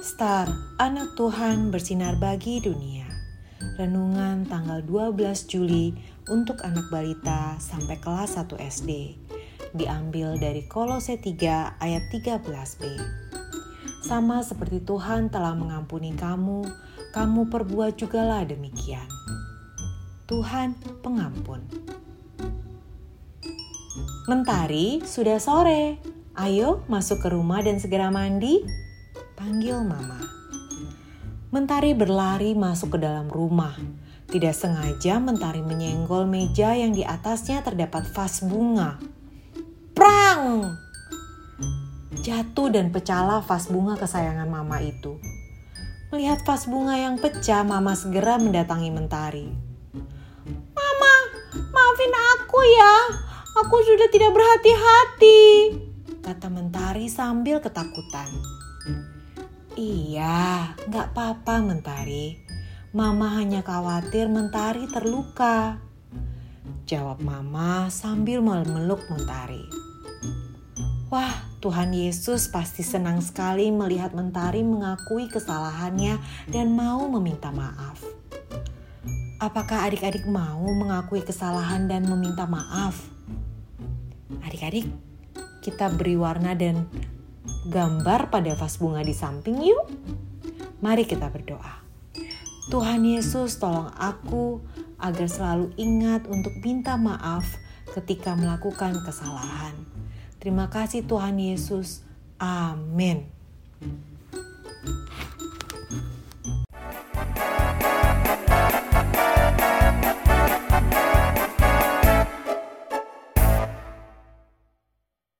Star, anak Tuhan bersinar bagi dunia. Renungan tanggal 12 Juli untuk anak balita sampai kelas 1 SD. Diambil dari Kolose 3 ayat 13b. Sama seperti Tuhan telah mengampuni kamu, kamu perbuat jugalah demikian. Tuhan pengampun. Mentari, sudah sore. Ayo masuk ke rumah dan segera mandi. Panggil mama. Mentari berlari masuk ke dalam rumah. Tidak sengaja Mentari menyenggol meja yang di atasnya terdapat vas bunga. Prang! Jatuh dan pecahlah vas bunga kesayangan mama itu. Melihat vas bunga yang pecah, mama segera mendatangi Mentari. Mama, maafin aku ya. Aku sudah tidak berhati-hati, kata Mentari sambil ketakutan. Iya, nggak apa-apa Mentari. Mama hanya khawatir Mentari terluka. Jawab Mama sambil memeluk Mentari. Wah, Tuhan Yesus pasti senang sekali melihat Mentari mengakui kesalahannya dan mau meminta maaf. Apakah adik-adik mau mengakui kesalahan dan meminta maaf? Adik-adik, kita beri warna dan gambar pada vas bunga di samping yuk. Mari kita berdoa. Tuhan Yesus tolong aku agar selalu ingat untuk minta maaf ketika melakukan kesalahan. Terima kasih Tuhan Yesus. Amin.